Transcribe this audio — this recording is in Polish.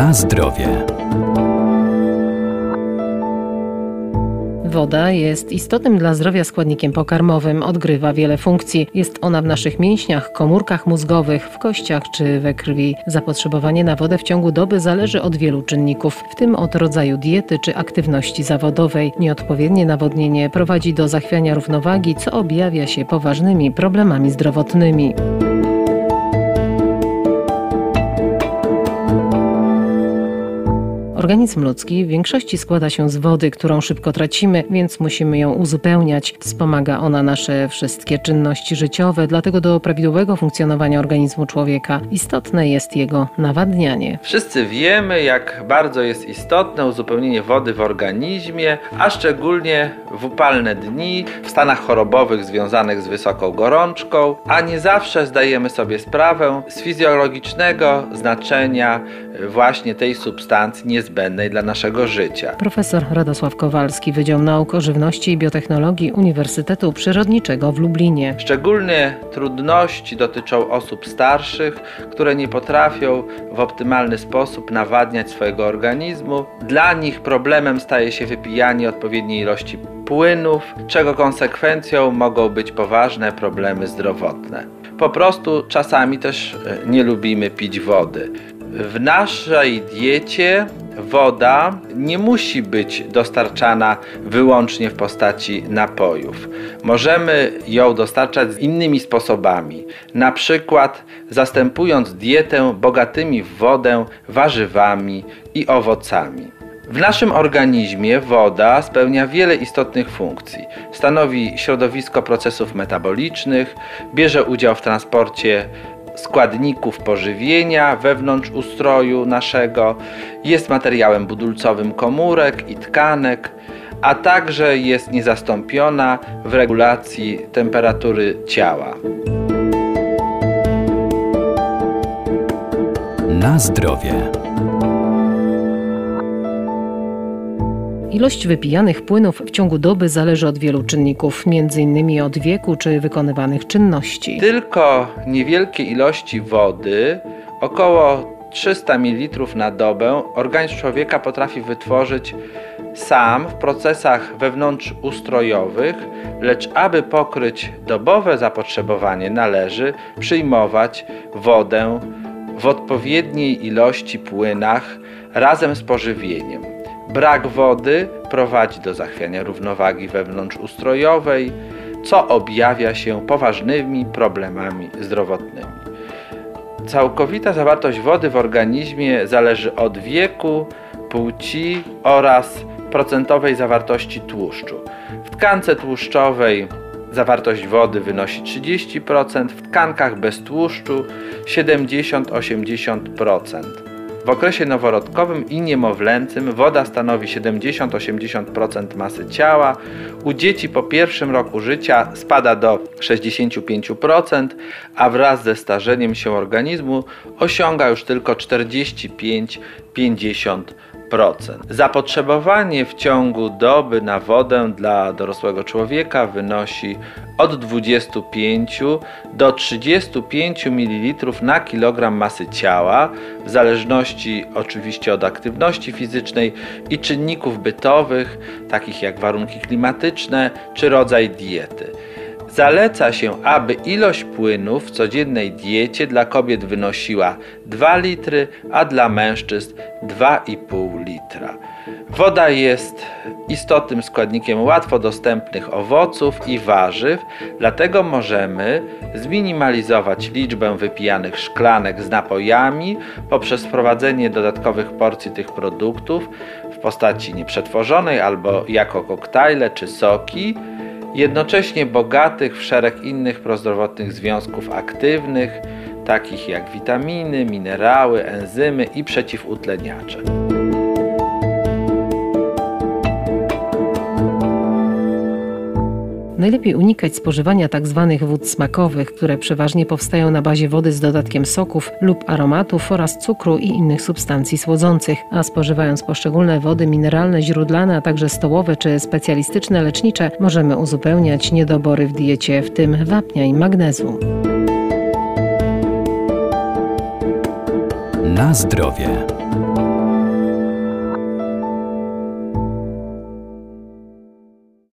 Na zdrowie. Woda jest istotnym dla zdrowia składnikiem pokarmowym, odgrywa wiele funkcji. Jest ona w naszych mięśniach, komórkach mózgowych, w kościach czy we krwi. Zapotrzebowanie na wodę w ciągu doby zależy od wielu czynników, w tym od rodzaju diety czy aktywności zawodowej. Nieodpowiednie nawodnienie prowadzi do zachwiania równowagi, co objawia się poważnymi problemami zdrowotnymi. Organizm ludzki w większości składa się z wody, którą szybko tracimy, więc musimy ją uzupełniać. Wspomaga ona nasze wszystkie czynności życiowe, dlatego do prawidłowego funkcjonowania organizmu człowieka istotne jest jego nawadnianie. Wszyscy wiemy, jak bardzo jest istotne uzupełnienie wody w organizmie, a szczególnie w upalne dni, w stanach chorobowych związanych z wysoką gorączką, a nie zawsze zdajemy sobie sprawę z fizjologicznego znaczenia właśnie tej substancji niezbędnej dla naszego życia. Profesor Radosław Kowalski, Wydział Nauk o Żywności i Biotechnologii Uniwersytetu Przyrodniczego w Lublinie. Szczególnie trudności dotyczą osób starszych, które nie potrafią w optymalny sposób nawadniać swojego organizmu. Dla nich problemem staje się wypijanie odpowiedniej ilości płynów, czego konsekwencją mogą być poważne problemy zdrowotne. Po prostu czasami też e, nie lubimy pić wody. W naszej diecie woda nie musi być dostarczana wyłącznie w postaci napojów. Możemy ją dostarczać innymi sposobami, na przykład zastępując dietę bogatymi w wodę warzywami i owocami. W naszym organizmie woda spełnia wiele istotnych funkcji. Stanowi środowisko procesów metabolicznych, bierze udział w transporcie składników pożywienia wewnątrz ustroju naszego, jest materiałem budulcowym komórek i tkanek, a także jest niezastąpiona w regulacji temperatury ciała. Na zdrowie. Ilość wypijanych płynów w ciągu doby zależy od wielu czynników, m.in. od wieku czy wykonywanych czynności. Tylko niewielkie ilości wody, około 300 ml na dobę, organizm człowieka potrafi wytworzyć sam w procesach wewnątrzustrojowych, lecz aby pokryć dobowe zapotrzebowanie, należy przyjmować wodę w odpowiedniej ilości płynach razem z pożywieniem. Brak wody prowadzi do zachwiania równowagi wewnątrzustrojowej, co objawia się poważnymi problemami zdrowotnymi. Całkowita zawartość wody w organizmie zależy od wieku, płci oraz procentowej zawartości tłuszczu. W tkance tłuszczowej zawartość wody wynosi 30%, w tkankach bez tłuszczu 70-80%. W okresie noworodkowym i niemowlęcym woda stanowi 70-80% masy ciała. U dzieci po pierwszym roku życia spada do 65%, a wraz ze starzeniem się organizmu osiąga już tylko 45-50%. Zapotrzebowanie w ciągu doby na wodę dla dorosłego człowieka wynosi od 25 do 35 ml na kilogram masy ciała, w zależności oczywiście od aktywności fizycznej i czynników bytowych, takich jak warunki klimatyczne czy rodzaj diety. Zaleca się, aby ilość płynów w codziennej diecie dla kobiet wynosiła 2 litry, a dla mężczyzn 2,5 litra. Woda jest istotnym składnikiem łatwo dostępnych owoców i warzyw, dlatego możemy zminimalizować liczbę wypijanych szklanek z napojami poprzez wprowadzenie dodatkowych porcji tych produktów w postaci nieprzetworzonej albo jako koktajle czy soki jednocześnie bogatych w szereg innych prozdrowotnych związków aktywnych, takich jak witaminy, minerały, enzymy i przeciwutleniacze. Najlepiej unikać spożywania tzw. Tak wód smakowych, które przeważnie powstają na bazie wody z dodatkiem soków lub aromatów oraz cukru i innych substancji słodzących, a spożywając poszczególne wody mineralne, źródlane, a także stołowe czy specjalistyczne lecznicze, możemy uzupełniać niedobory w diecie, w tym wapnia i magnezu. Na zdrowie.